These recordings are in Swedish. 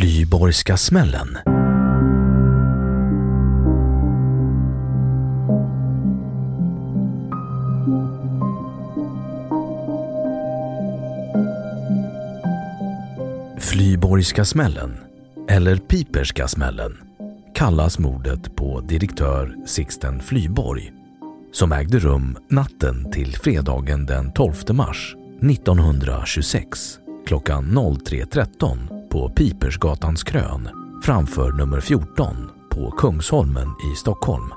Flyborgska smällen. Flyborgska smällen, eller Piperska smällen, kallas mordet på direktör Sixten Flyborg som ägde rum natten till fredagen den 12 mars 1926 klockan 03.13 på Pipersgatans krön framför nummer 14 på Kungsholmen i Stockholm.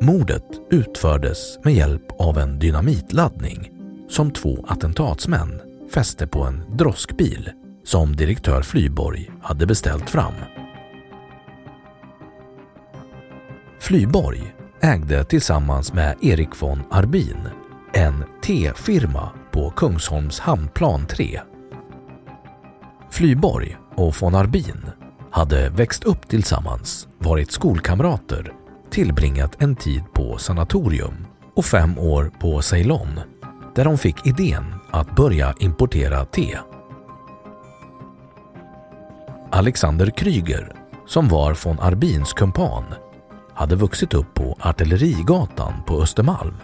Mordet utfördes med hjälp av en dynamitladdning som två attentatsmän fäste på en droskbil som direktör Flyborg hade beställt fram. Flyborg ägde tillsammans med Erik von Arbin en T-firma på Kungsholms hamnplan 3. Flyborg och von Arbin hade växt upp tillsammans, varit skolkamrater, tillbringat en tid på sanatorium och fem år på Ceylon där de fick idén att börja importera te. Alexander Kryger, som var von Arbins kumpan, hade vuxit upp på Artillerigatan på Östermalm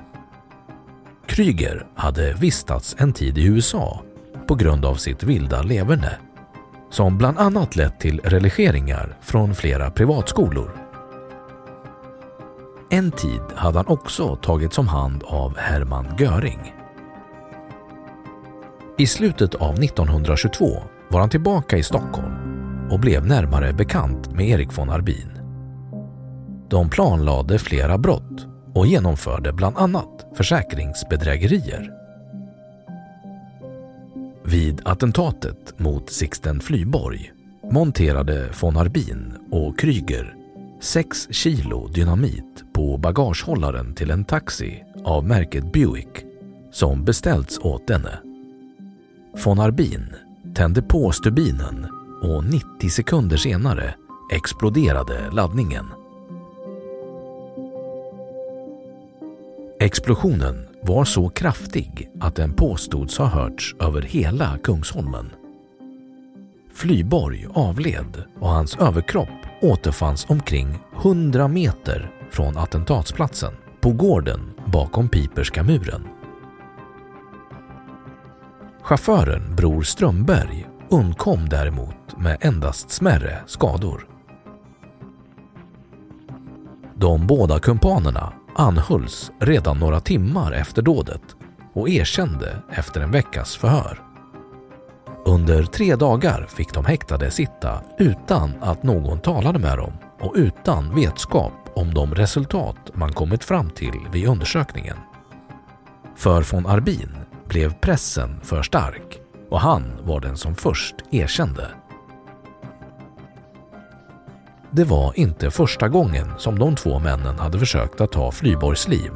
Kryger hade vistats en tid i USA på grund av sitt vilda leverne som bland annat lett till religeringar från flera privatskolor. En tid hade han också tagits om hand av Hermann Göring. I slutet av 1922 var han tillbaka i Stockholm och blev närmare bekant med Erik von Arbin. De planlade flera brott och genomförde bland annat försäkringsbedrägerier. Vid attentatet mot Sixten Flyborg monterade von Arbin och Kryger 6 kilo dynamit på bagagehållaren till en taxi av märket Buick som beställts åt denne. Von Arbin tände på stubinen och 90 sekunder senare exploderade laddningen. Explosionen var så kraftig att den påstods ha hörts över hela Kungsholmen. Flyborg avled och hans överkropp återfanns omkring 100 meter från attentatsplatsen på gården bakom Piperska muren. Chauffören Bror Strömberg undkom däremot med endast smärre skador. De båda kumpanerna anhölls redan några timmar efter dådet och erkände efter en veckas förhör. Under tre dagar fick de häktade sitta utan att någon talade med dem och utan vetskap om de resultat man kommit fram till vid undersökningen. För von Arbin blev pressen för stark och han var den som först erkände. Det var inte första gången som de två männen hade försökt att ta Flyborgs liv.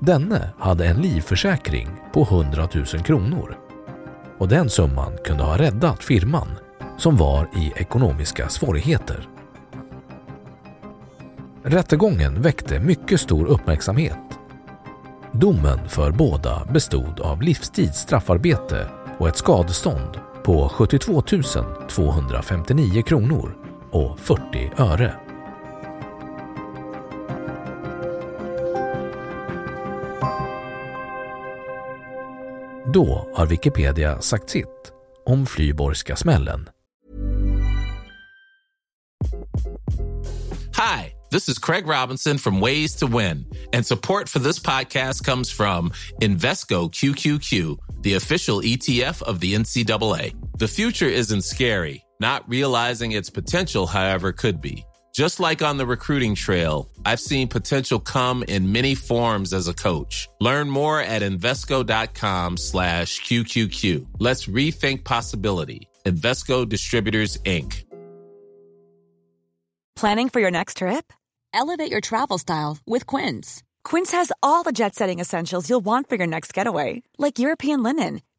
Denne hade en livförsäkring på 100 000 kronor och den summan kunde ha räddat firman som var i ekonomiska svårigheter. Rättegången väckte mycket stor uppmärksamhet. Domen för båda bestod av livstids straffarbete och ett skadestånd på 72 259 kronor och 40 öre. Då har Wikipedia sagt sitt om Flyborgska smällen. Hi, this is Craig Robinson from Ways to Win, and support for this podcast comes from Invesco QQQ, the official ETF of the NCAA. The future isn't scary. Not realizing its potential, however, could be. Just like on the recruiting trail, I've seen potential come in many forms as a coach. Learn more at Invesco.com slash QQQ. Let's rethink possibility. Invesco Distributors, Inc. Planning for your next trip? Elevate your travel style with Quince. Quince has all the jet setting essentials you'll want for your next getaway, like European linen,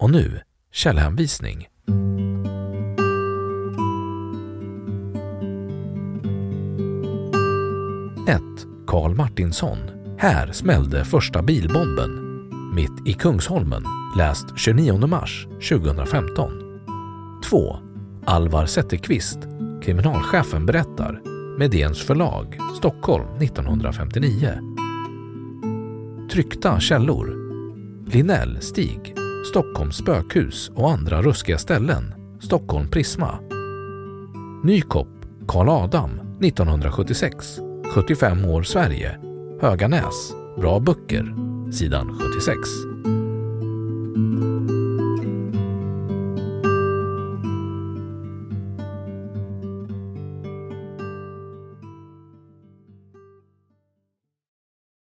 Och nu källhänvisning. Karl Martinsson. Här smällde första bilbomben. Mitt i Kungsholmen. Läst 29 mars 2015. 2. Alvar Zetterqvist. Kriminalchefen berättar. Medens förlag, Stockholm 1959. Tryckta källor. Linell, Stig. Stockholms spökhus och andra ruskiga ställen. Stockholm Prisma. Nykopp, Karl Adam, 1976. 75 år Sverige. Höganäs. Bra böcker. Sidan 76.